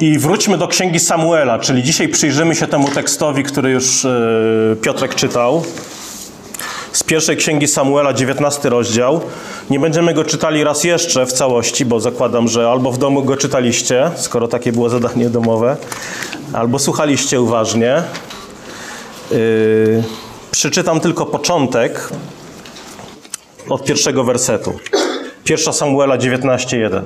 I wróćmy do księgi Samuela, czyli dzisiaj przyjrzymy się temu tekstowi, który już e, Piotrek czytał. Z pierwszej księgi Samuela, 19 rozdział. Nie będziemy go czytali raz jeszcze w całości, bo zakładam, że albo w domu go czytaliście, skoro takie było zadanie domowe, albo słuchaliście uważnie. Yy, przeczytam tylko początek od pierwszego wersetu. 1 Samuela 19:1.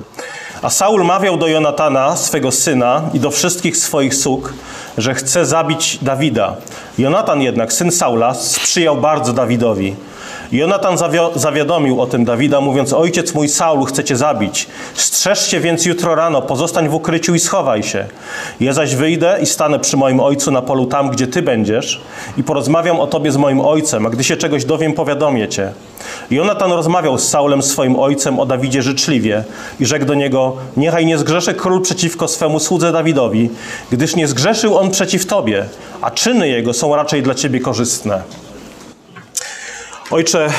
A Saul mawiał do Jonatana, swego syna, i do wszystkich swoich sług, że chce zabić Dawida. Jonatan jednak, syn Saula, sprzyjał bardzo Dawidowi. Jonatan zawiadomił o tym Dawida, mówiąc: Ojciec mój Saul chce cię zabić. Strzeż się więc jutro rano, pozostań w ukryciu i schowaj się. Ja zaś wyjdę i stanę przy moim ojcu na polu tam, gdzie ty będziesz, i porozmawiam o tobie z moim ojcem, a gdy się czegoś dowiem, powiadomię cię. Jonatan rozmawiał z Saulem, swoim ojcem, o Dawidzie życzliwie i rzekł do niego: Niechaj nie zgrzeszy król przeciwko swemu słudze Dawidowi, gdyż nie zgrzeszył on przeciw tobie, a czyny jego są raczej dla ciebie korzystne. Ojcze,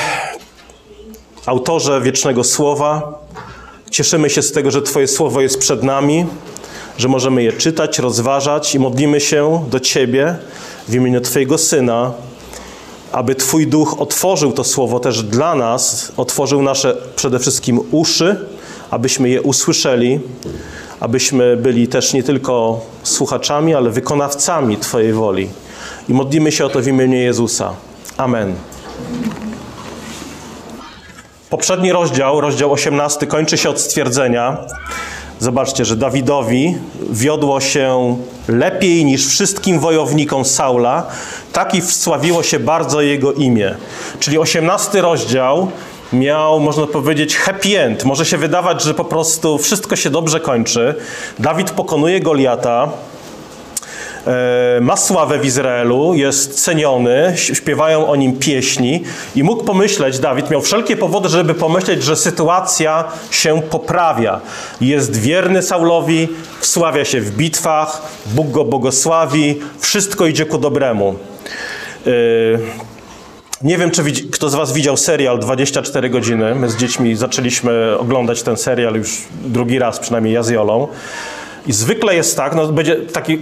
autorze wiecznego słowa, cieszymy się z tego, że Twoje słowo jest przed nami, że możemy je czytać, rozważać i modlimy się do Ciebie w imieniu Twojego Syna, aby Twój duch otworzył to słowo też dla nas, otworzył nasze przede wszystkim uszy, abyśmy je usłyszeli, abyśmy byli też nie tylko słuchaczami, ale wykonawcami Twojej woli. I modlimy się o to w imieniu Jezusa. Amen. Poprzedni rozdział, rozdział 18, kończy się od stwierdzenia. Zobaczcie, że Dawidowi wiodło się lepiej niż wszystkim wojownikom Saula, tak i wsławiło się bardzo jego imię. Czyli 18 rozdział miał, można powiedzieć, happy end. Może się wydawać, że po prostu wszystko się dobrze kończy. Dawid pokonuje Goliata, E, ma sławę w Izraelu, jest ceniony, śpiewają o nim pieśni i mógł pomyśleć, Dawid miał wszelkie powody, żeby pomyśleć, że sytuacja się poprawia. Jest wierny Saulowi, wsławia się w bitwach, Bóg go błogosławi, wszystko idzie ku dobremu. Nie wiem, czy kto z Was widział serial 24 godziny. My z dziećmi zaczęliśmy oglądać ten serial już drugi raz, przynajmniej ja z Jolą. I zwykle jest tak, no będzie taki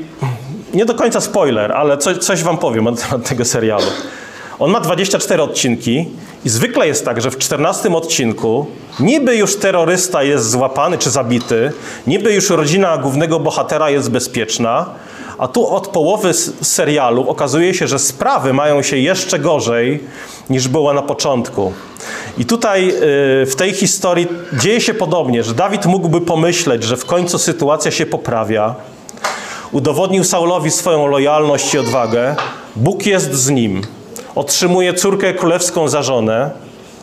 nie do końca spoiler, ale coś, coś wam powiem na temat tego serialu. On ma 24 odcinki i zwykle jest tak, że w 14 odcinku niby już terrorysta jest złapany czy zabity, niby już rodzina głównego bohatera jest bezpieczna, a tu od połowy serialu okazuje się, że sprawy mają się jeszcze gorzej niż było na początku. I tutaj y, w tej historii dzieje się podobnie, że Dawid mógłby pomyśleć, że w końcu sytuacja się poprawia, Udowodnił Saulowi swoją lojalność i odwagę. Bóg jest z nim. Otrzymuje córkę królewską za żonę,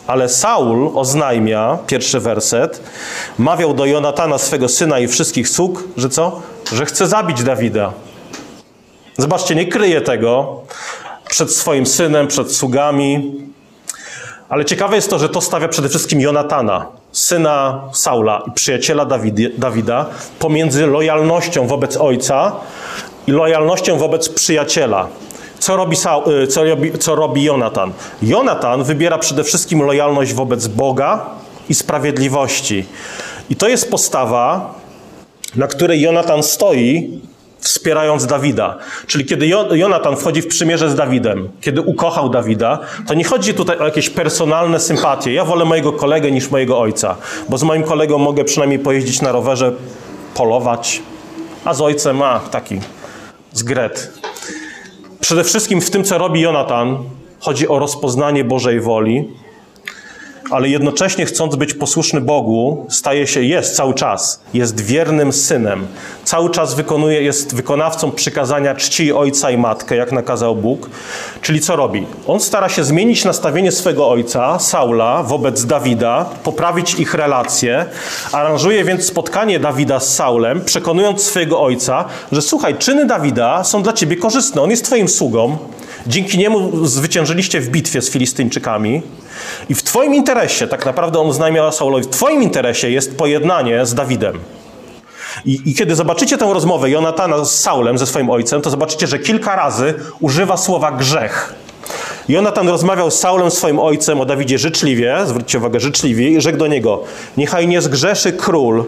ale Saul oznajmia, pierwszy werset, mawiał do Jonatana, swego syna i wszystkich sług, że co? Że chce zabić Dawida. Zobaczcie, nie kryje tego przed swoim synem, przed sługami. Ale ciekawe jest to, że to stawia przede wszystkim Jonatana, syna Saula i przyjaciela Dawida, pomiędzy lojalnością wobec ojca i lojalnością wobec przyjaciela. Co robi, Saul, y, co, robi, co robi Jonatan? Jonatan wybiera przede wszystkim lojalność wobec Boga i sprawiedliwości. I to jest postawa, na której Jonatan stoi wspierając Dawida. Czyli kiedy Jonatan wchodzi w przymierze z Dawidem, kiedy ukochał Dawida, to nie chodzi tutaj o jakieś personalne sympatie. Ja wolę mojego kolegę niż mojego ojca, bo z moim kolegą mogę przynajmniej pojeździć na rowerze, polować, a z ojcem ma taki zgret. Przede wszystkim w tym, co robi Jonatan, chodzi o rozpoznanie Bożej woli, ale jednocześnie chcąc być posłuszny Bogu, staje się, jest cały czas, jest wiernym synem. Cały czas wykonuje, jest wykonawcą przykazania czci ojca i matkę, jak nakazał Bóg. Czyli co robi? On stara się zmienić nastawienie swego ojca, Saula, wobec Dawida, poprawić ich relacje. Aranżuje więc spotkanie Dawida z Saulem, przekonując swojego ojca, że słuchaj, czyny Dawida są dla ciebie korzystne. On jest twoim sługą. Dzięki niemu zwyciężyliście w bitwie z Filistyńczykami. I w Twoim interesie, tak naprawdę on oznajmiał Saulowi, w Twoim interesie jest pojednanie z Dawidem. I, I, kiedy zobaczycie tę rozmowę Jonatana z Saulem, ze swoim ojcem, to zobaczycie, że kilka razy używa słowa grzech. Jonatan rozmawiał z Saulem, swoim ojcem, o Dawidzie życzliwie, zwróćcie uwagę, życzliwie, i rzekł do niego: Niechaj nie zgrzeszy król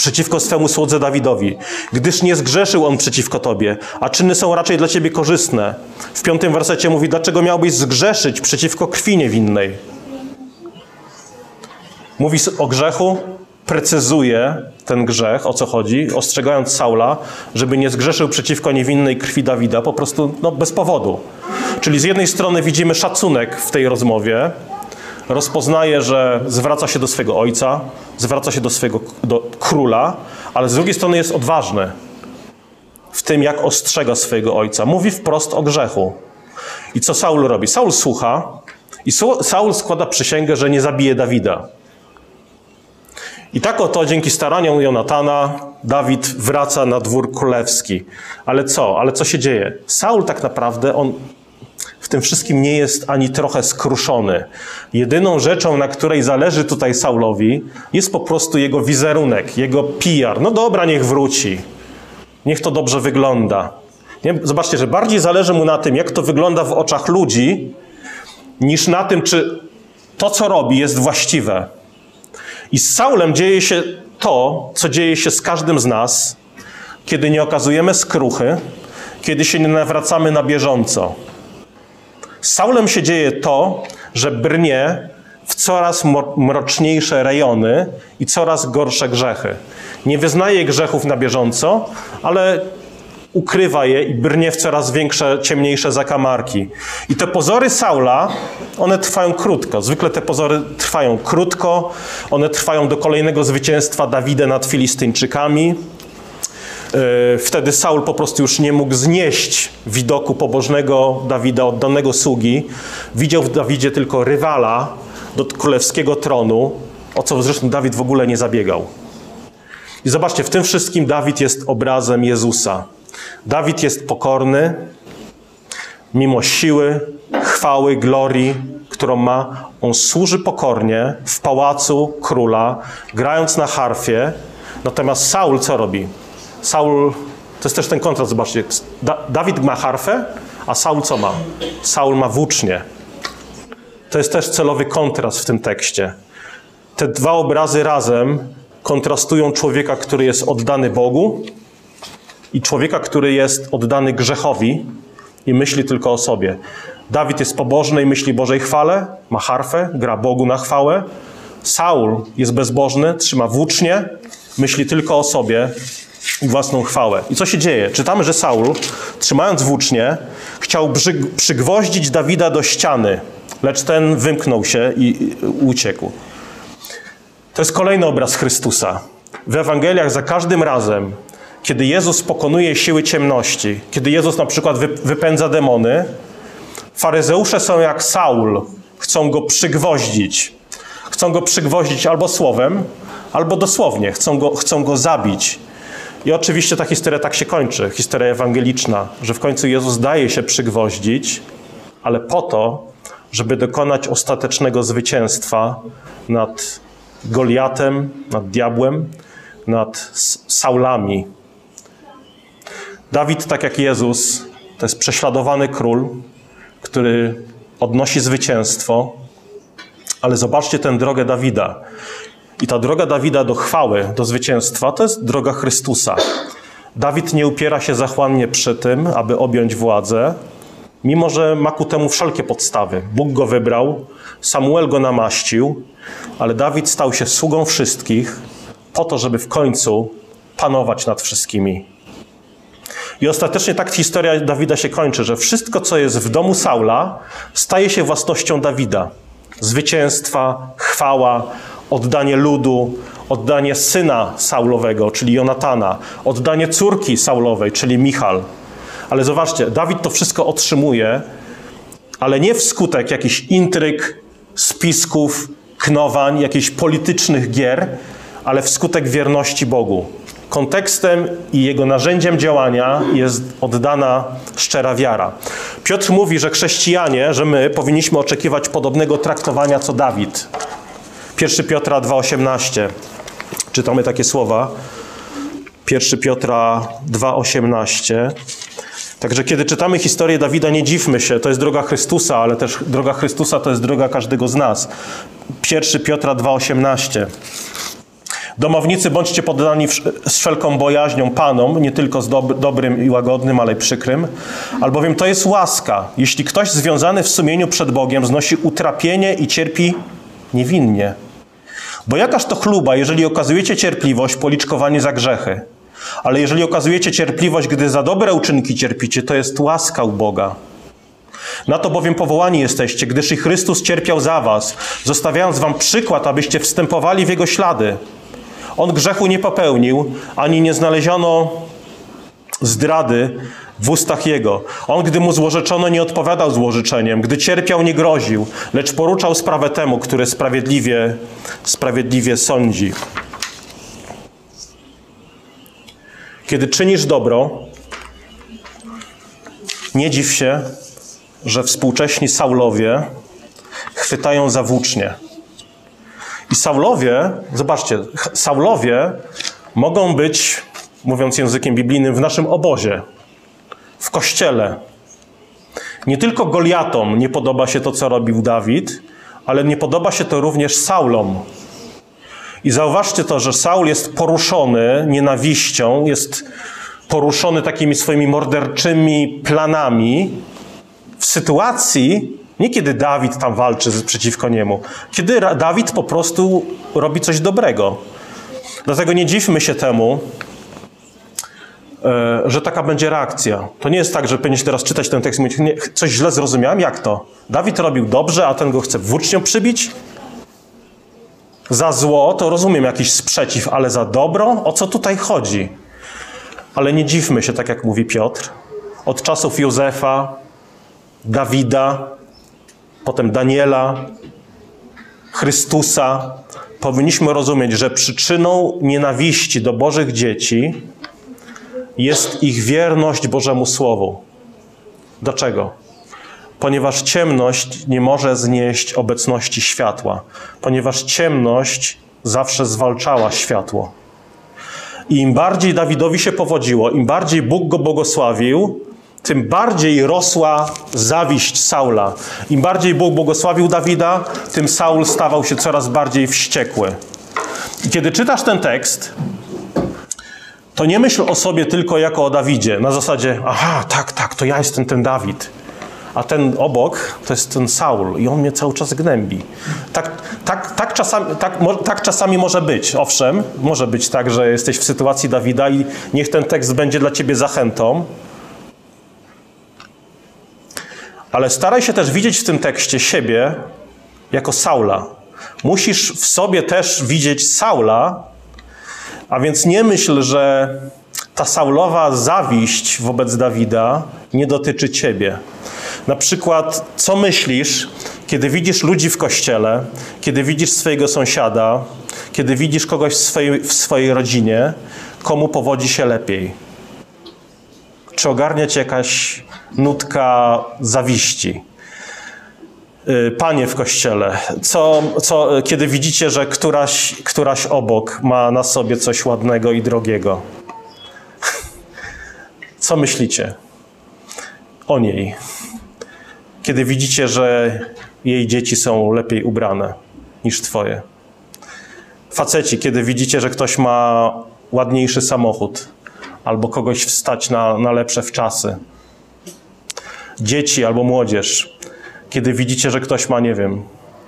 przeciwko swemu słudze Dawidowi, gdyż nie zgrzeszył on przeciwko tobie, a czyny są raczej dla ciebie korzystne. W piątym wersecie mówi, dlaczego miałbyś zgrzeszyć przeciwko krwi niewinnej? Mówi o grzechu, precyzuje ten grzech, o co chodzi, ostrzegając Saula, żeby nie zgrzeszył przeciwko niewinnej krwi Dawida, po prostu no, bez powodu. Czyli z jednej strony widzimy szacunek w tej rozmowie, rozpoznaje, że zwraca się do swego ojca, zwraca się do swojego do króla, ale z drugiej strony jest odważny w tym, jak ostrzega swojego ojca. Mówi wprost o grzechu. I co Saul robi? Saul słucha i Saul składa przysięgę, że nie zabije Dawida. I tak oto dzięki staraniom Jonatana Dawid wraca na dwór królewski. Ale co? Ale co się dzieje? Saul tak naprawdę, on w tym wszystkim nie jest ani trochę skruszony. Jedyną rzeczą, na której zależy tutaj Saulowi, jest po prostu jego wizerunek, jego PR. No dobra, niech wróci. Niech to dobrze wygląda. Nie? Zobaczcie, że bardziej zależy mu na tym, jak to wygląda w oczach ludzi, niż na tym, czy to, co robi, jest właściwe. I z Saulem dzieje się to, co dzieje się z każdym z nas, kiedy nie okazujemy skruchy, kiedy się nie nawracamy na bieżąco. Z Saulem się dzieje to, że brnie w coraz mroczniejsze rejony i coraz gorsze grzechy. Nie wyznaje grzechów na bieżąco, ale ukrywa je i brnie w coraz większe, ciemniejsze zakamarki. I te pozory Saula, one trwają krótko. Zwykle te pozory trwają krótko, one trwają do kolejnego zwycięstwa Dawida nad Filistyńczykami. E, wtedy Saul po prostu już nie mógł znieść widoku pobożnego Dawida, oddanego sługi. Widział w Dawidzie tylko rywala do królewskiego tronu, o co zresztą Dawid w ogóle nie zabiegał. I zobaczcie, w tym wszystkim Dawid jest obrazem Jezusa. Dawid jest pokorny, mimo siły, chwały, glorii, którą ma. On służy pokornie w pałacu króla, grając na harfie. Natomiast Saul co robi? Saul, to jest też ten kontrast, zobaczcie. Da, Dawid ma harfę, a Saul co ma? Saul ma włócznie. To jest też celowy kontrast w tym tekście. Te dwa obrazy razem kontrastują człowieka, który jest oddany Bogu i człowieka, który jest oddany grzechowi i myśli tylko o sobie. Dawid jest pobożny i myśli Bożej chwale, ma harfę, gra Bogu na chwałę. Saul jest bezbożny, trzyma włócznie, myśli tylko o sobie i własną chwałę. I co się dzieje? Czytamy, że Saul, trzymając włócznie, chciał przygwoździć Dawida do ściany, lecz ten wymknął się i uciekł. To jest kolejny obraz Chrystusa. W Ewangeliach za każdym razem, kiedy Jezus pokonuje siły ciemności, kiedy Jezus na przykład wypędza demony, faryzeusze są jak Saul, chcą go przygwoździć. Chcą go przygwoździć albo słowem, albo dosłownie, chcą go, chcą go zabić. I oczywiście ta historia tak się kończy, historia ewangeliczna, że w końcu Jezus daje się przygwoździć, ale po to, żeby dokonać ostatecznego zwycięstwa nad Goliatem, nad diabłem, nad Saulami, Dawid, tak jak Jezus, to jest prześladowany król, który odnosi zwycięstwo, ale zobaczcie tę drogę Dawida. I ta droga Dawida do chwały, do zwycięstwa, to jest droga Chrystusa. Dawid nie upiera się zachłannie przy tym, aby objąć władzę, mimo że ma ku temu wszelkie podstawy. Bóg go wybrał, Samuel go namaścił, ale Dawid stał się sługą wszystkich po to, żeby w końcu panować nad wszystkimi. I ostatecznie tak historia Dawida się kończy, że wszystko, co jest w domu Saula, staje się własnością Dawida. Zwycięstwa, chwała, oddanie ludu, oddanie syna Saulowego, czyli Jonatana, oddanie córki Saulowej, czyli Michal. Ale zobaczcie, Dawid to wszystko otrzymuje, ale nie wskutek jakichś intryg, spisków, knowań, jakichś politycznych gier, ale wskutek wierności Bogu kontekstem i jego narzędziem działania jest oddana szczera wiara. Piotr mówi, że chrześcijanie, że my powinniśmy oczekiwać podobnego traktowania co Dawid. 1 Piotra 2,18. Czytamy takie słowa. 1 Piotra 2,18. Także kiedy czytamy historię Dawida, nie dziwmy się, to jest droga Chrystusa, ale też droga Chrystusa to jest droga każdego z nas. 1 Piotra 2,18. Domownicy, bądźcie poddani z wszelką bojaźnią Panom, nie tylko z dob dobrym i łagodnym, ale i przykrym, albowiem to jest łaska. Jeśli ktoś związany w sumieniu przed Bogiem znosi utrapienie i cierpi niewinnie. Bo jakaż to chluba, jeżeli okazujecie cierpliwość, policzkowanie za grzechy. Ale jeżeli okazujecie cierpliwość, gdy za dobre uczynki cierpicie, to jest łaska u Boga. Na to bowiem powołani jesteście, gdyż i Chrystus cierpiał za was, zostawiając wam przykład, abyście wstępowali w Jego ślady. On grzechu nie popełnił, ani nie znaleziono zdrady w ustach Jego. On, gdy mu złożeczono, nie odpowiadał złożyczeniem. Gdy cierpiał, nie groził, lecz poruczał sprawę temu, który sprawiedliwie, sprawiedliwie sądzi. Kiedy czynisz dobro, nie dziw się, że współcześni Saulowie chwytają za włócznie. I Saulowie, zobaczcie, Saulowie mogą być, mówiąc językiem biblijnym, w naszym obozie, w kościele. Nie tylko Goliatom nie podoba się to, co robił Dawid, ale nie podoba się to również Saulom. I zauważcie to, że Saul jest poruszony nienawiścią, jest poruszony takimi swoimi morderczymi planami w sytuacji, nie kiedy Dawid tam walczy przeciwko niemu, kiedy Dawid po prostu robi coś dobrego. Dlatego nie dziwmy się temu, że taka będzie reakcja. To nie jest tak, że powinieneś teraz czytać ten tekst i mówić, nie, coś źle zrozumiałem, jak to? Dawid robił dobrze, a ten go chce włócznią przybić? Za zło to rozumiem jakiś sprzeciw, ale za dobro? O co tutaj chodzi? Ale nie dziwmy się, tak jak mówi Piotr. Od czasów Józefa, Dawida, potem Daniela, Chrystusa, powinniśmy rozumieć, że przyczyną nienawiści do Bożych dzieci jest ich wierność Bożemu Słowu. Dlaczego? Ponieważ ciemność nie może znieść obecności światła, ponieważ ciemność zawsze zwalczała światło. I im bardziej Dawidowi się powodziło, im bardziej Bóg go błogosławił, tym bardziej rosła zawiść Saula. Im bardziej Bóg błogosławił Dawida, tym Saul stawał się coraz bardziej wściekły. I kiedy czytasz ten tekst, to nie myśl o sobie tylko jako o Dawidzie. Na zasadzie, aha, tak, tak, to ja jestem ten Dawid. A ten obok to jest ten Saul i on mnie cały czas gnębi. Tak, tak, tak, czasami, tak, tak czasami może być, owszem, może być tak, że jesteś w sytuacji Dawida i niech ten tekst będzie dla ciebie zachętą, Ale staraj się też widzieć w tym tekście siebie jako Saula. Musisz w sobie też widzieć Saula, a więc nie myśl, że ta Saulowa zawiść wobec Dawida nie dotyczy ciebie. Na przykład, co myślisz, kiedy widzisz ludzi w kościele, kiedy widzisz swojego sąsiada, kiedy widzisz kogoś w swojej, w swojej rodzinie, komu powodzi się lepiej? Czy ogarnia cię jakaś nutka zawiści? Y, panie w kościele, co, co, kiedy widzicie, że któraś, któraś obok ma na sobie coś ładnego i drogiego, co myślicie o niej? Kiedy widzicie, że jej dzieci są lepiej ubrane niż twoje. Faceci, kiedy widzicie, że ktoś ma ładniejszy samochód, albo kogoś wstać na, na lepsze wczasy. Dzieci albo młodzież, kiedy widzicie, że ktoś ma, nie wiem,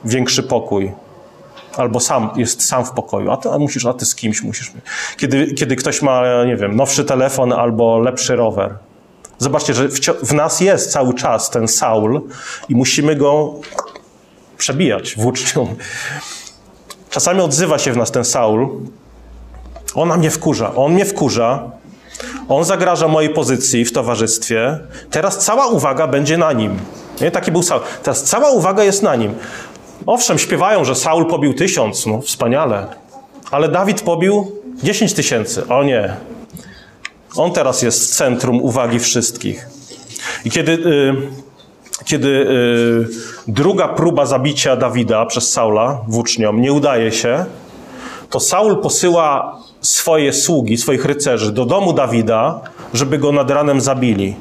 większy pokój, albo sam jest sam w pokoju, a ty a musisz, a ty z kimś musisz. Kiedy, kiedy ktoś ma, nie wiem, nowszy telefon albo lepszy rower. Zobaczcie, że w, w nas jest cały czas ten Saul i musimy go przebijać włócznią. Czasami odzywa się w nas ten Saul. Ona mnie wkurza. On mnie wkurza, on zagraża mojej pozycji w towarzystwie. Teraz cała uwaga będzie na nim. Nie? Taki był Saul. Teraz cała uwaga jest na nim. Owszem, śpiewają, że Saul pobił tysiąc. No, wspaniale. Ale Dawid pobił dziesięć tysięcy. O nie. On teraz jest centrum uwagi wszystkich. I kiedy, y, kiedy y, druga próba zabicia Dawida przez Saula włócznią nie udaje się, to Saul posyła swoje sługi, swoich rycerzy do domu Dawida, żeby go nad ranem zabili.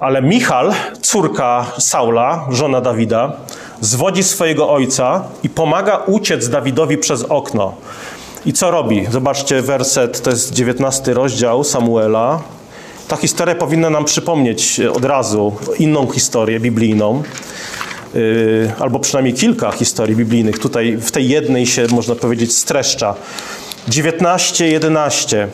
Ale Michal, córka Saula, żona Dawida, zwodzi swojego ojca i pomaga uciec Dawidowi przez okno. I co robi? Zobaczcie werset, to jest 19 rozdział Samuela. Ta historia powinna nam przypomnieć od razu inną historię biblijną, yy, albo przynajmniej kilka historii biblijnych. Tutaj w tej jednej się, można powiedzieć, streszcza. 19:11.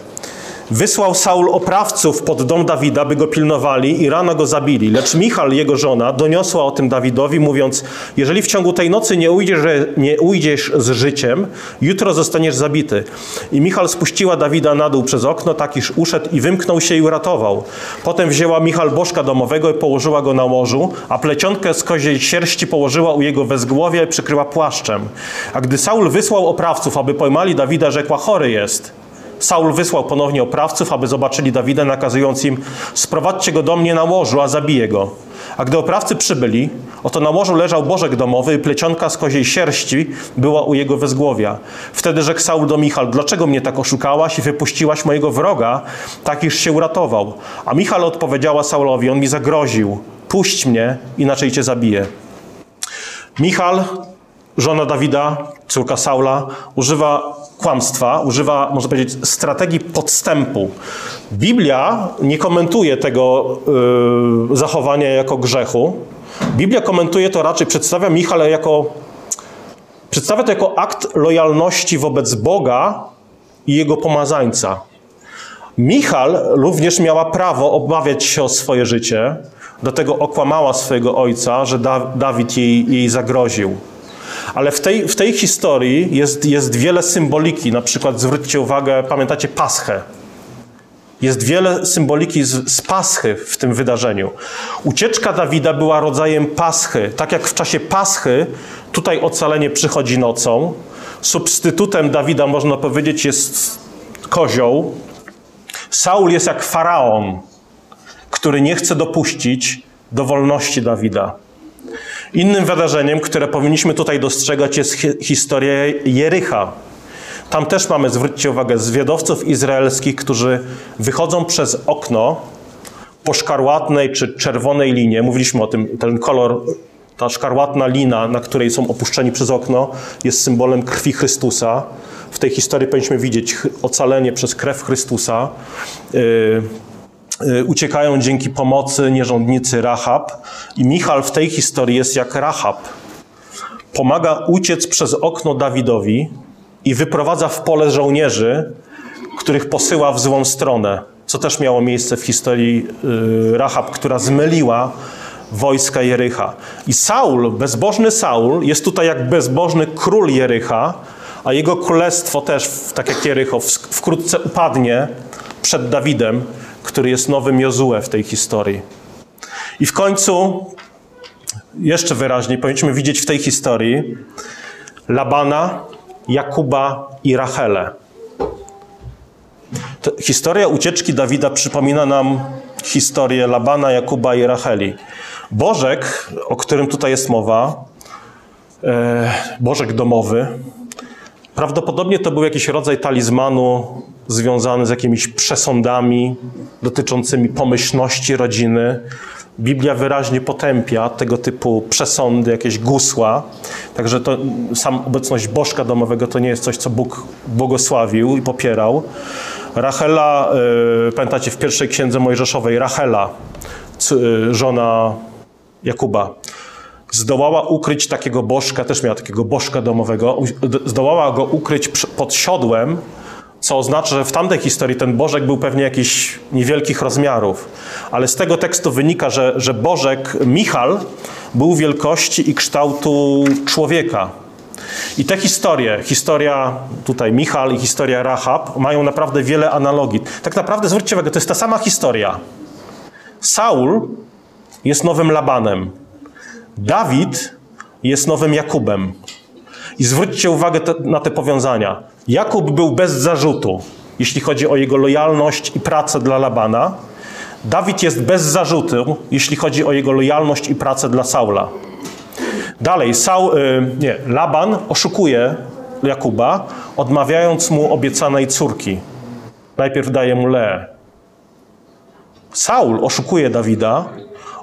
Wysłał Saul oprawców pod dom Dawida, by go pilnowali i rano go zabili. Lecz Michal, jego żona, doniosła o tym Dawidowi, mówiąc, jeżeli w ciągu tej nocy nie ujdziesz, nie ujdziesz z życiem, jutro zostaniesz zabity. I Michal spuściła Dawida na dół przez okno, tak iż uszedł i wymknął się i uratował. Potem wzięła Michal bożka domowego i położyła go na łożu, a plecionkę z koziej sierści położyła u jego wezgłowia i przykryła płaszczem. A gdy Saul wysłał oprawców, aby pojmali Dawida, rzekła, chory jest. Saul wysłał ponownie oprawców, aby zobaczyli Dawida, nakazując im: Sprowadźcie go do mnie na łożu, a zabiję go. A gdy oprawcy przybyli, oto na łożu leżał bożek domowy i plecionka z koziej sierści była u jego wezgłowia. Wtedy rzekł Saul do Michal, dlaczego mnie tak oszukałaś i wypuściłaś mojego wroga, tak iż się uratował? A Michal odpowiedziała Saulowi, on mi zagroził, puść mnie, inaczej cię zabiję. Michal, żona Dawida, córka Saula, używa kłamstwa, używa, można powiedzieć, strategii podstępu. Biblia nie komentuje tego yy, zachowania jako grzechu. Biblia komentuje to raczej, przedstawia Michale jako, przedstawia to jako akt lojalności wobec Boga i jego pomazańca. Michal również miała prawo obawiać się o swoje życie, dlatego okłamała swojego ojca, że da Dawid jej, jej zagroził. Ale w tej, w tej historii jest, jest wiele symboliki. Na przykład zwróćcie uwagę, pamiętacie Paschę. Jest wiele symboliki z, z, Paschy w tym wydarzeniu. Ucieczka Dawida była rodzajem Paschy. Tak jak w czasie Paschy, tutaj ocalenie przychodzi nocą. Substytutem Dawida, można powiedzieć, jest kozioł. Saul jest jak faraon, który nie chce dopuścić do wolności Dawida. Innym wydarzeniem, które powinniśmy tutaj dostrzegać, jest historia Jericha. Tam też mamy, zwróćcie uwagę, zwiadowców izraelskich, którzy wychodzą przez okno po szkarłatnej czy czerwonej linie. Mówiliśmy o tym, ten kolor, ta szkarłatna lina, na której są opuszczeni przez okno, jest symbolem krwi Chrystusa. W tej historii powinniśmy widzieć ocalenie przez krew Chrystusa. Yy, uciekają dzięki pomocy nierządnicy Rahab. I Michal w tej historii jest jak Rahab. Pomaga uciec przez okno Dawidowi i wyprowadza w pole żołnierzy, których posyła w złą stronę. Co też miało miejsce w historii y, Rahab, która zmyliła wojska Jericha. I Saul, bezbożny Saul, jest tutaj jak bezbożny król Jericha, a jego królestwo też, tak jak Jericho, wkrótce upadnie przed Dawidem który jest nowym Jozue w tej historii. I w końcu, jeszcze wyraźniej, powinniśmy widzieć w tej historii Labana, Jakuba i Rachelę. To historia ucieczki Dawida przypomina nam historię Labana, Jakuba i Racheli. Bożek, o którym tutaj jest mowa, e, Bożek domowy, Prawdopodobnie to był jakiś rodzaj talizmanu związany z jakimiś przesądami dotyczącymi pomyślności rodziny. Biblia wyraźnie potępia tego typu przesądy, jakieś gusła. Także to sam obecność bożka domowego to nie jest coś, co Bóg błogosławił i popierał. Rachela, yy, pamiętacie w pierwszej księdze Mojżeszowej, Rachela, yy, żona Jakuba, zdołała ukryć takiego bożka, też miała takiego bożka domowego, zdołała go ukryć pod siodłem, co oznacza, że w tamtej historii ten bożek był pewnie jakichś niewielkich rozmiarów. Ale z tego tekstu wynika, że, że bożek Michal był wielkości i kształtu człowieka. I te historie, historia tutaj Michal i historia Rahab, mają naprawdę wiele analogii. Tak naprawdę, zwróćcie uwagę, to jest ta sama historia. Saul jest nowym Labanem. Dawid jest nowym Jakubem. I zwróćcie uwagę te, na te powiązania. Jakub był bez zarzutu, jeśli chodzi o jego lojalność i pracę dla Labana. Dawid jest bez zarzutu, jeśli chodzi o jego lojalność i pracę dla Saula. Dalej, Saul, y, nie, Laban oszukuje Jakuba, odmawiając mu obiecanej córki. Najpierw daje mu Leę. Saul oszukuje Dawida,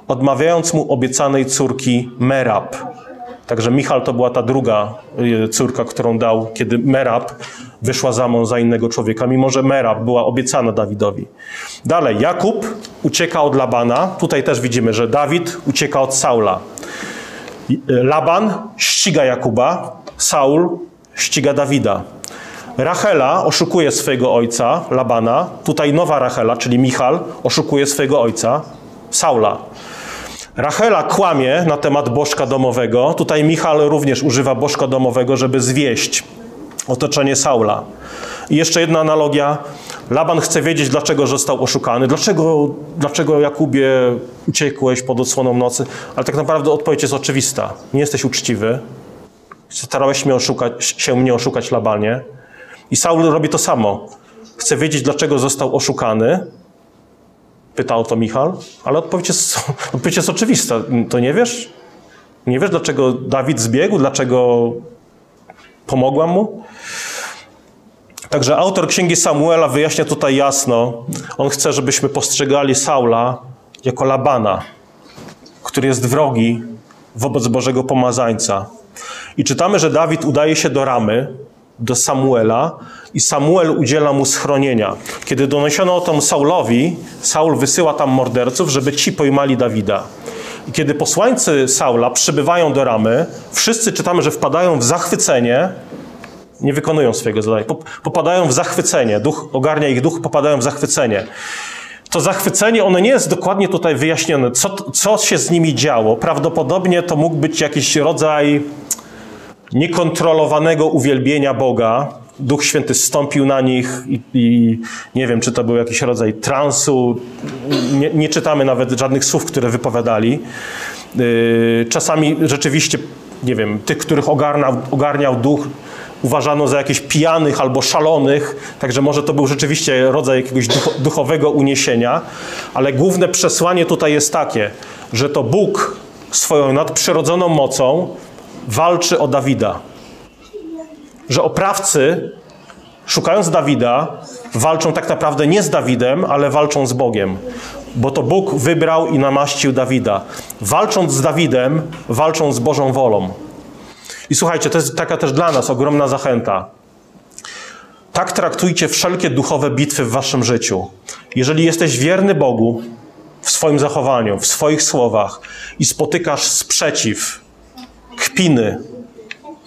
odmawiając mu obiecanej córki Merab. Także Michal to była ta druga y, córka, którą dał, kiedy Merab wyszła za mąż za innego człowieka, mimo że Merab była obiecana Dawidowi. Dalej, Jakub ucieka od Labana. Tutaj też widzimy, że Dawid ucieka od Saula. Y, Laban ściga Jakuba, Saul ściga Dawida. Rachela oszukuje swojego ojca, Labana. Tutaj nowa Rachela, czyli Michal, oszukuje swojego ojca, Saula. Rachela kłamie na temat bożka domowego. Tutaj Michal również używa bożka domowego, żeby zwieść otoczenie Saula. I jeszcze jedna analogia. Laban chce wiedzieć, dlaczego został oszukany. Dlaczego, dlaczego Jakubie uciekłeś pod odsłoną nocy? Ale tak naprawdę odpowiedź jest oczywista. Nie jesteś uczciwy. Starałeś mnie oszukać, się mnie oszukać Labanie. I Saul robi to samo. Chce wiedzieć, dlaczego został oszukany. Pyta o to Michal, ale odpowiedź jest, odpowiedź jest oczywista. To nie wiesz? Nie wiesz, dlaczego Dawid zbiegł? Dlaczego pomogłam mu? Także autor księgi Samuela wyjaśnia tutaj jasno. On chce, żebyśmy postrzegali Saula jako Labana, który jest wrogi wobec Bożego Pomazańca. I czytamy, że Dawid udaje się do Ramy, do Samuela i Samuel udziela mu schronienia. Kiedy doniesiono o tym Saulowi, Saul wysyła tam morderców, żeby ci pojmali Dawida. I kiedy posłańcy Saula przybywają do Ramy, wszyscy czytamy, że wpadają w zachwycenie, nie wykonują swojego zadania, popadają w zachwycenie, duch, ogarnia ich duch, popadają w zachwycenie. To zachwycenie, ono nie jest dokładnie tutaj wyjaśnione, co, co się z nimi działo. Prawdopodobnie to mógł być jakiś rodzaj niekontrolowanego uwielbienia Boga. Duch Święty stąpił na nich i, i nie wiem, czy to był jakiś rodzaj transu. Nie, nie czytamy nawet żadnych słów, które wypowiadali. Yy, czasami rzeczywiście, nie wiem, tych, których ogarniał, ogarniał duch, uważano za jakichś pijanych albo szalonych, także może to był rzeczywiście rodzaj jakiegoś duchowego uniesienia, ale główne przesłanie tutaj jest takie, że to Bóg swoją nadprzyrodzoną mocą walczy o Dawida. Że oprawcy, szukając Dawida, walczą tak naprawdę nie z Dawidem, ale walczą z Bogiem. Bo to Bóg wybrał i namaścił Dawida. Walcząc z Dawidem, walczą z Bożą wolą. I słuchajcie, to jest taka też dla nas ogromna zachęta. Tak traktujcie wszelkie duchowe bitwy w waszym życiu. Jeżeli jesteś wierny Bogu w swoim zachowaniu, w swoich słowach i spotykasz sprzeciw, kpiny.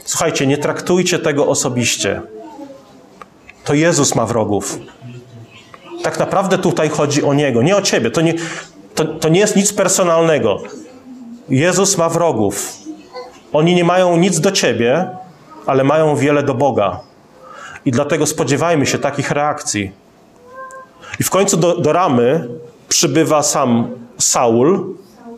Słuchajcie, nie traktujcie tego osobiście. To Jezus ma wrogów. Tak naprawdę tutaj chodzi o Niego, nie o Ciebie. To nie, to, to nie jest nic personalnego. Jezus ma wrogów. Oni nie mają nic do Ciebie, ale mają wiele do Boga. I dlatego spodziewajmy się takich reakcji. I w końcu do, do ramy przybywa sam Saul,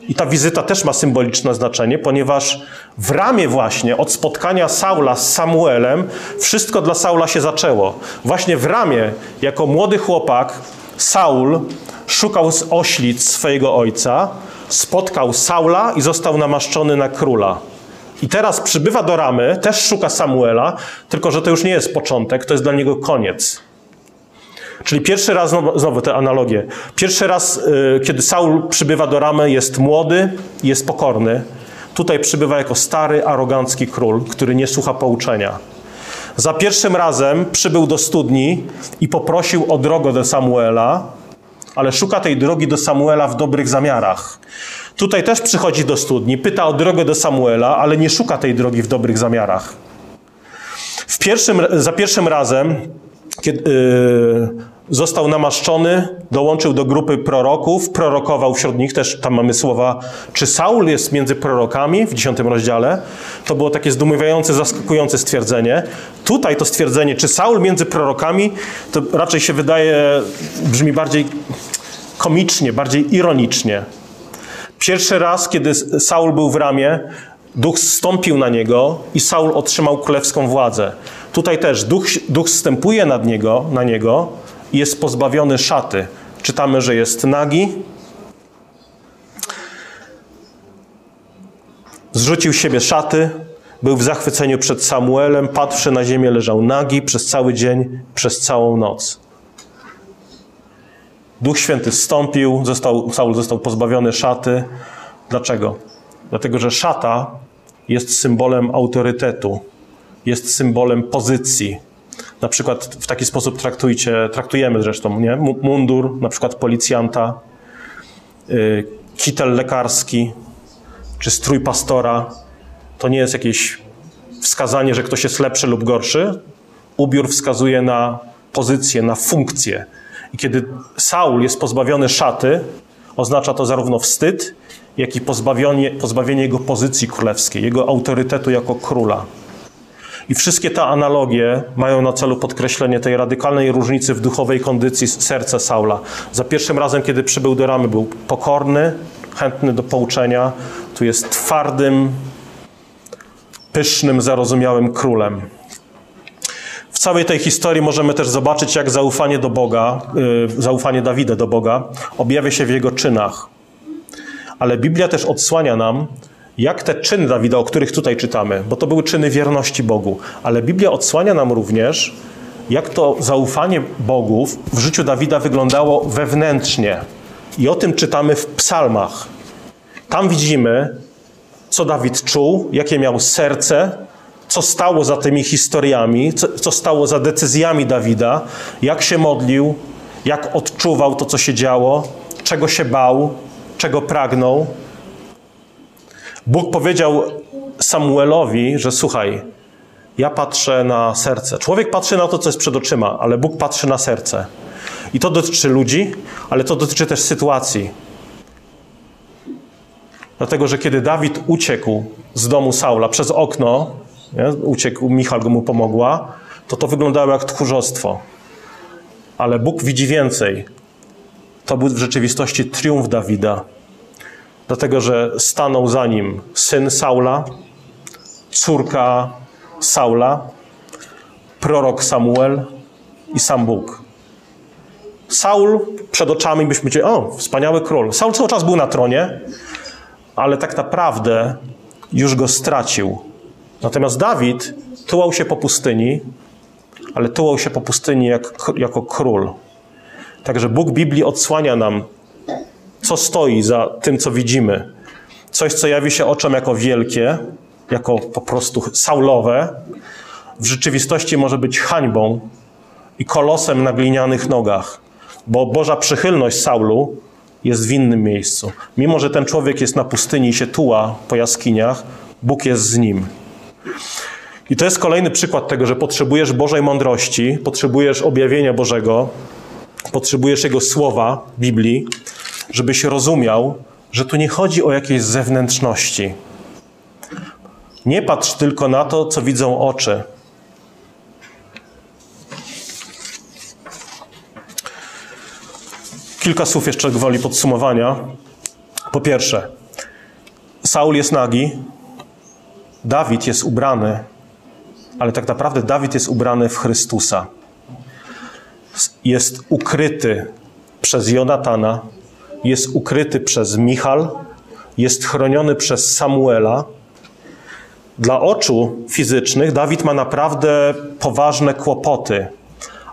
i ta wizyta też ma symboliczne znaczenie, ponieważ w ramie właśnie od spotkania Saula z Samuelem wszystko dla Saula się zaczęło. Właśnie w ramie, jako młody chłopak, Saul szukał z oślic swojego ojca, spotkał Saula i został namaszczony na króla. I teraz przybywa do ramy, też szuka Samuela, tylko że to już nie jest początek, to jest dla niego koniec. Czyli pierwszy raz, znowu, znowu te analogie, pierwszy raz, y, kiedy Saul przybywa do Ramy, jest młody, jest pokorny. Tutaj przybywa jako stary, arogancki król, który nie słucha pouczenia. Za pierwszym razem przybył do studni i poprosił o drogę do Samuela, ale szuka tej drogi do Samuela w dobrych zamiarach. Tutaj też przychodzi do studni, pyta o drogę do Samuela, ale nie szuka tej drogi w dobrych zamiarach. W pierwszym, za pierwszym razem kiedy, yy, został namaszczony, dołączył do grupy proroków, prorokował wśród nich, też tam mamy słowa, czy Saul jest między prorokami w dziesiątym rozdziale. To było takie zdumiewające, zaskakujące stwierdzenie. Tutaj to stwierdzenie, czy Saul między prorokami, to raczej się wydaje, brzmi bardziej komicznie, bardziej ironicznie. Pierwszy raz, kiedy Saul był w ramię, duch zstąpił na niego i Saul otrzymał królewską władzę. Tutaj też duch, duch wstępuje nad niego, na niego jest pozbawiony szaty. Czytamy, że jest nagi. Zrzucił siebie szaty, był w zachwyceniu przed Samuelem, patrzy na ziemię, leżał nagi przez cały dzień, przez całą noc. Duch Święty zstąpił, został, Saul został pozbawiony szaty. Dlaczego? Dlatego, że szata jest symbolem autorytetu, jest symbolem pozycji. Na przykład w taki sposób traktujcie, traktujemy zresztą, nie? Mundur, na przykład policjanta, yy, kitel lekarski, czy strój pastora. To nie jest jakieś wskazanie, że ktoś jest lepszy lub gorszy. Ubiór wskazuje na pozycję, na funkcję. I kiedy Saul jest pozbawiony szaty, oznacza to zarówno wstyd, jak i pozbawienie, pozbawienie jego pozycji królewskiej, jego autorytetu jako króla. I wszystkie te analogie mają na celu podkreślenie tej radykalnej różnicy w duchowej kondycji serca Saula. Za pierwszym razem, kiedy przybył do Ramy, był pokorny, chętny do pouczenia. Tu jest twardym, pysznym, zarozumiałym królem. W całej tej historii możemy też zobaczyć, jak zaufanie do Boga, yy, zaufanie Dawida do Boga objawia się w jego czynach. Ale Biblia też odsłania nam, jak te czyny Dawida, o których tutaj czytamy, bo to były czyny wierności Bogu, ale Biblia odsłania nam również, jak to zaufanie Bogu w życiu Dawida wyglądało wewnętrznie. I o tym czytamy w psalmach. Tam widzimy, co Dawid czuł, jakie miał serce, co stało za tymi historiami, co, co stało za decyzjami Dawida, jak się modlił, jak odczuwał to, co się działo, czego się bał, czego pragnął. Bóg powiedział Samuelowi, że słuchaj, ja patrzę na serce. Człowiek patrzy na to, co jest przed oczyma, ale Bóg patrzy na serce. I to dotyczy ludzi, ale to dotyczy też sytuacji. Dlatego, że kiedy Dawid uciekł z domu Saula przez okno, nie? uciekł, Michal go mu pomogła, to to wyglądało jak tchórzostwo. Ale Bóg widzi więcej. To był w rzeczywistości triumf Dawida. Dlatego, że stanął za nim syn Saula, córka Saula, prorok Samuel i sam Bóg. Saul przed oczami byśmy powiedzieli, o, wspaniały król. Saul cały czas był na tronie, ale tak naprawdę już go stracił. Natomiast Dawid tułał się po pustyni, ale tułał się po pustyni jak, jako król. Także Bóg Biblii odsłania nam, co stoi za tym, co widzimy. Coś, co jawi się oczom jako wielkie, jako po prostu saulowe, w rzeczywistości może być hańbą i kolosem na glinianych nogach, bo Boża przychylność Saulu jest w innym miejscu. Mimo, że ten człowiek jest na pustyni i się tuła po jaskiniach, Bóg jest z nim. I to jest kolejny przykład tego, że potrzebujesz Bożej mądrości, potrzebujesz objawienia Bożego, potrzebujesz Jego słowa, Biblii, żebyś rozumiał, że tu nie chodzi o jakieś zewnętrzności. Nie patrz tylko na to, co widzą oczy. Kilka słów jeszcze gwoli podsumowania. Po pierwsze, Saul jest nagi, Dawid jest ubrany, ale tak naprawdę Dawid jest ubrany w Chrystusa. Jest ukryty przez Jonatana, jest ukryty przez Michal, jest chroniony przez Samuela. Dla oczu fizycznych Dawid ma naprawdę poważne kłopoty,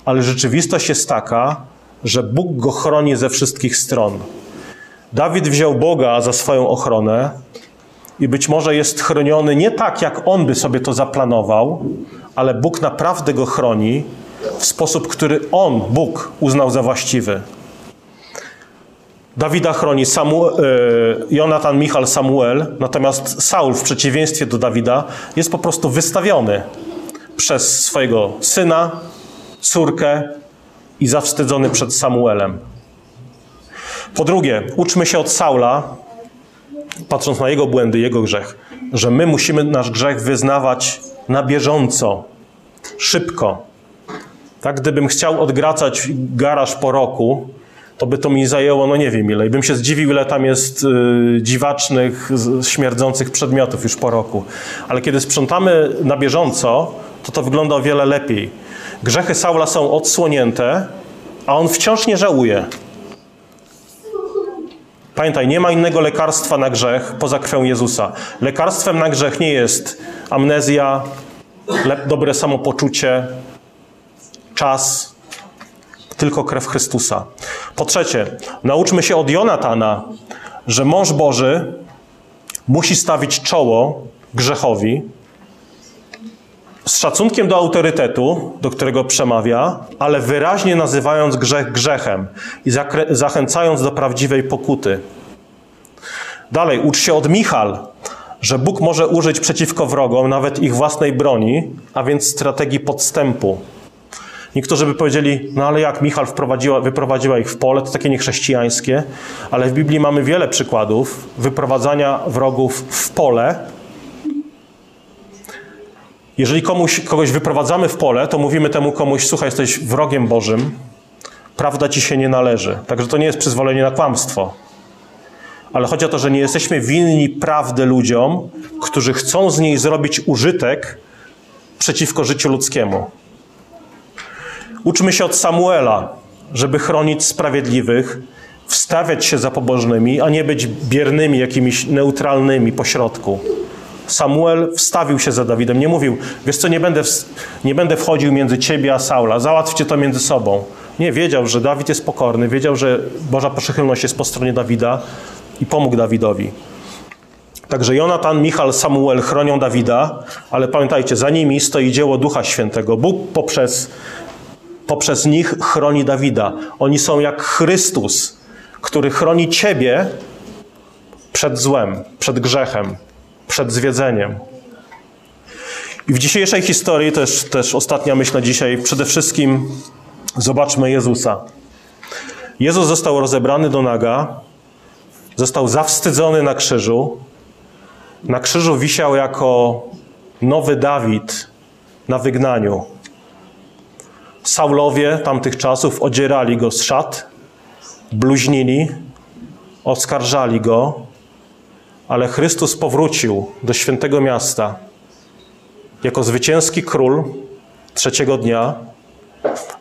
ale rzeczywistość jest taka, że Bóg go chroni ze wszystkich stron. Dawid wziął Boga za swoją ochronę i być może jest chroniony nie tak, jak on by sobie to zaplanował, ale Bóg naprawdę go chroni w sposób, który on, Bóg, uznał za właściwy. Dawida chroni Samu, e, Jonatan, Michal, Samuel, natomiast Saul w przeciwieństwie do Dawida jest po prostu wystawiony przez swojego syna, córkę i zawstydzony przed Samuelem. Po drugie, uczmy się od Saula, patrząc na jego błędy, jego grzech, że my musimy nasz grzech wyznawać na bieżąco, szybko. Tak, gdybym chciał odgracać garaż po roku, to by to mi zajęło, no nie wiem ile. I bym się zdziwił, ile tam jest y, dziwacznych, śmierdzących przedmiotów już po roku. Ale kiedy sprzątamy na bieżąco, to to wygląda o wiele lepiej. Grzechy Saula są odsłonięte, a on wciąż nie żałuje. Pamiętaj, nie ma innego lekarstwa na grzech poza krwią Jezusa. Lekarstwem na grzech nie jest amnezja, dobre samopoczucie, czas, tylko krew Chrystusa. Po trzecie, nauczmy się od Jonatana, że mąż Boży musi stawić czoło grzechowi, z szacunkiem do autorytetu, do którego przemawia, ale wyraźnie nazywając grzech grzechem i zachęcając do prawdziwej pokuty. Dalej, ucz się od Michal, że Bóg może użyć przeciwko wrogom nawet ich własnej broni, a więc strategii podstępu. Niektórzy by powiedzieli, no ale jak Michal wyprowadziła ich w pole, to takie niechrześcijańskie, ale w Biblii mamy wiele przykładów wyprowadzania wrogów w pole. Jeżeli komuś, kogoś wyprowadzamy w pole, to mówimy temu komuś, słuchaj, jesteś wrogiem Bożym, prawda ci się nie należy. Także to nie jest przyzwolenie na kłamstwo. Ale chodzi o to, że nie jesteśmy winni prawdy ludziom, którzy chcą z niej zrobić użytek przeciwko życiu ludzkiemu. Uczmy się od Samuela, żeby chronić sprawiedliwych, wstawiać się za pobożnymi, a nie być biernymi, jakimiś neutralnymi pośrodku. Samuel wstawił się za Dawidem, nie mówił, wiesz co, nie będę, nie będę wchodził między ciebie a Saula, załatwcie to między sobą. Nie, wiedział, że Dawid jest pokorny, wiedział, że Boża przychylność jest po stronie Dawida i pomógł Dawidowi. Także Jonatan, Michal, Samuel chronią Dawida, ale pamiętajcie, za nimi stoi dzieło Ducha Świętego. Bóg poprzez poprzez nich chroni Dawida. Oni są jak Chrystus, który chroni ciebie przed złem, przed grzechem, przed zwiedzeniem. I w dzisiejszej historii, to jest też ostatnia myśl na dzisiaj, przede wszystkim zobaczmy Jezusa. Jezus został rozebrany do naga, został zawstydzony na krzyżu. Na krzyżu wisiał jako nowy Dawid na wygnaniu. Saulowie tamtych czasów odzierali go z szat, bluźnili, oskarżali go, ale Chrystus powrócił do świętego miasta jako zwycięski król trzeciego dnia.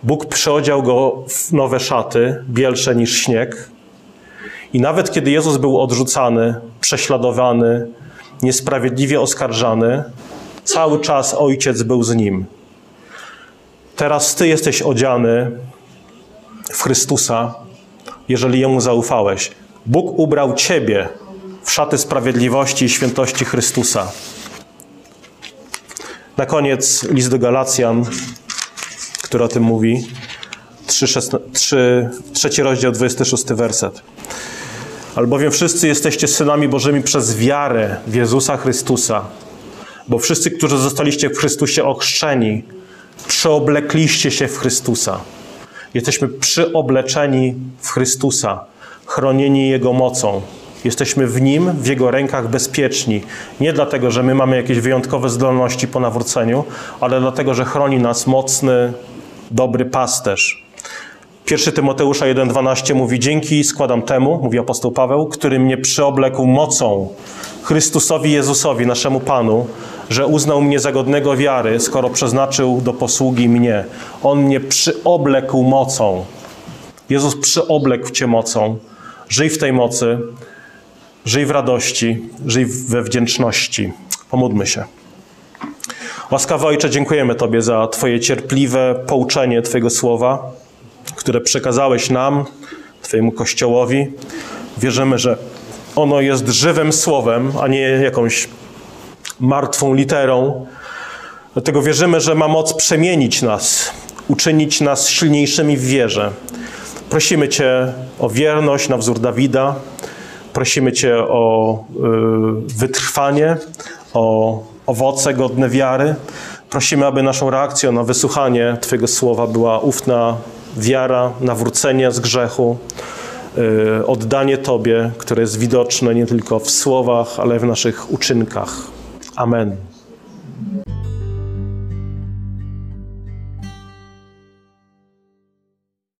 Bóg przyodział go w nowe szaty, bielsze niż śnieg. I nawet kiedy Jezus był odrzucany, prześladowany, niesprawiedliwie oskarżany, cały czas Ojciec był z nim. Teraz Ty jesteś odziany w Chrystusa, jeżeli Jemu zaufałeś. Bóg ubrał Ciebie w szaty sprawiedliwości i świętości Chrystusa. Na koniec list do Galacjan, który o tym mówi. 3, 3, trzeci rozdział, 26 werset. Albowiem wszyscy jesteście synami Bożymi przez wiarę w Jezusa Chrystusa. Bo wszyscy, którzy zostaliście w Chrystusie ochrzczeni, przeoblekliście się w Chrystusa. Jesteśmy przyobleczeni w Chrystusa, chronieni Jego mocą. Jesteśmy w Nim, w Jego rękach bezpieczni. Nie dlatego, że my mamy jakieś wyjątkowe zdolności po nawróceniu, ale dlatego, że chroni nas mocny, dobry pasterz. 1 Tymoteusza 1,12 mówi: Dzięki składam temu, mówi apostoł Paweł, który mnie przyoblekł mocą Chrystusowi Jezusowi, naszemu Panu, że uznał mnie za godnego wiary, skoro przeznaczył do posługi mnie. On mnie przyoblekł mocą. Jezus przyoblekł Cię mocą. Żyj w tej mocy, żyj w radości, żyj we wdzięczności. Pomódmy się. Łaskawy Ojcze, dziękujemy Tobie za Twoje cierpliwe pouczenie Twojego słowa, które przekazałeś nam, Twojemu Kościołowi. Wierzymy, że ono jest żywym słowem, a nie jakąś martwą literą. Dlatego wierzymy, że ma moc przemienić nas, uczynić nas silniejszymi w wierze. Prosimy Cię o wierność na wzór Dawida. Prosimy Cię o y, wytrwanie, o owoce godne wiary. Prosimy, aby naszą reakcją na wysłuchanie Twojego słowa była ufna wiara, nawrócenie z grzechu, y, oddanie Tobie, które jest widoczne nie tylko w słowach, ale w naszych uczynkach. Amen.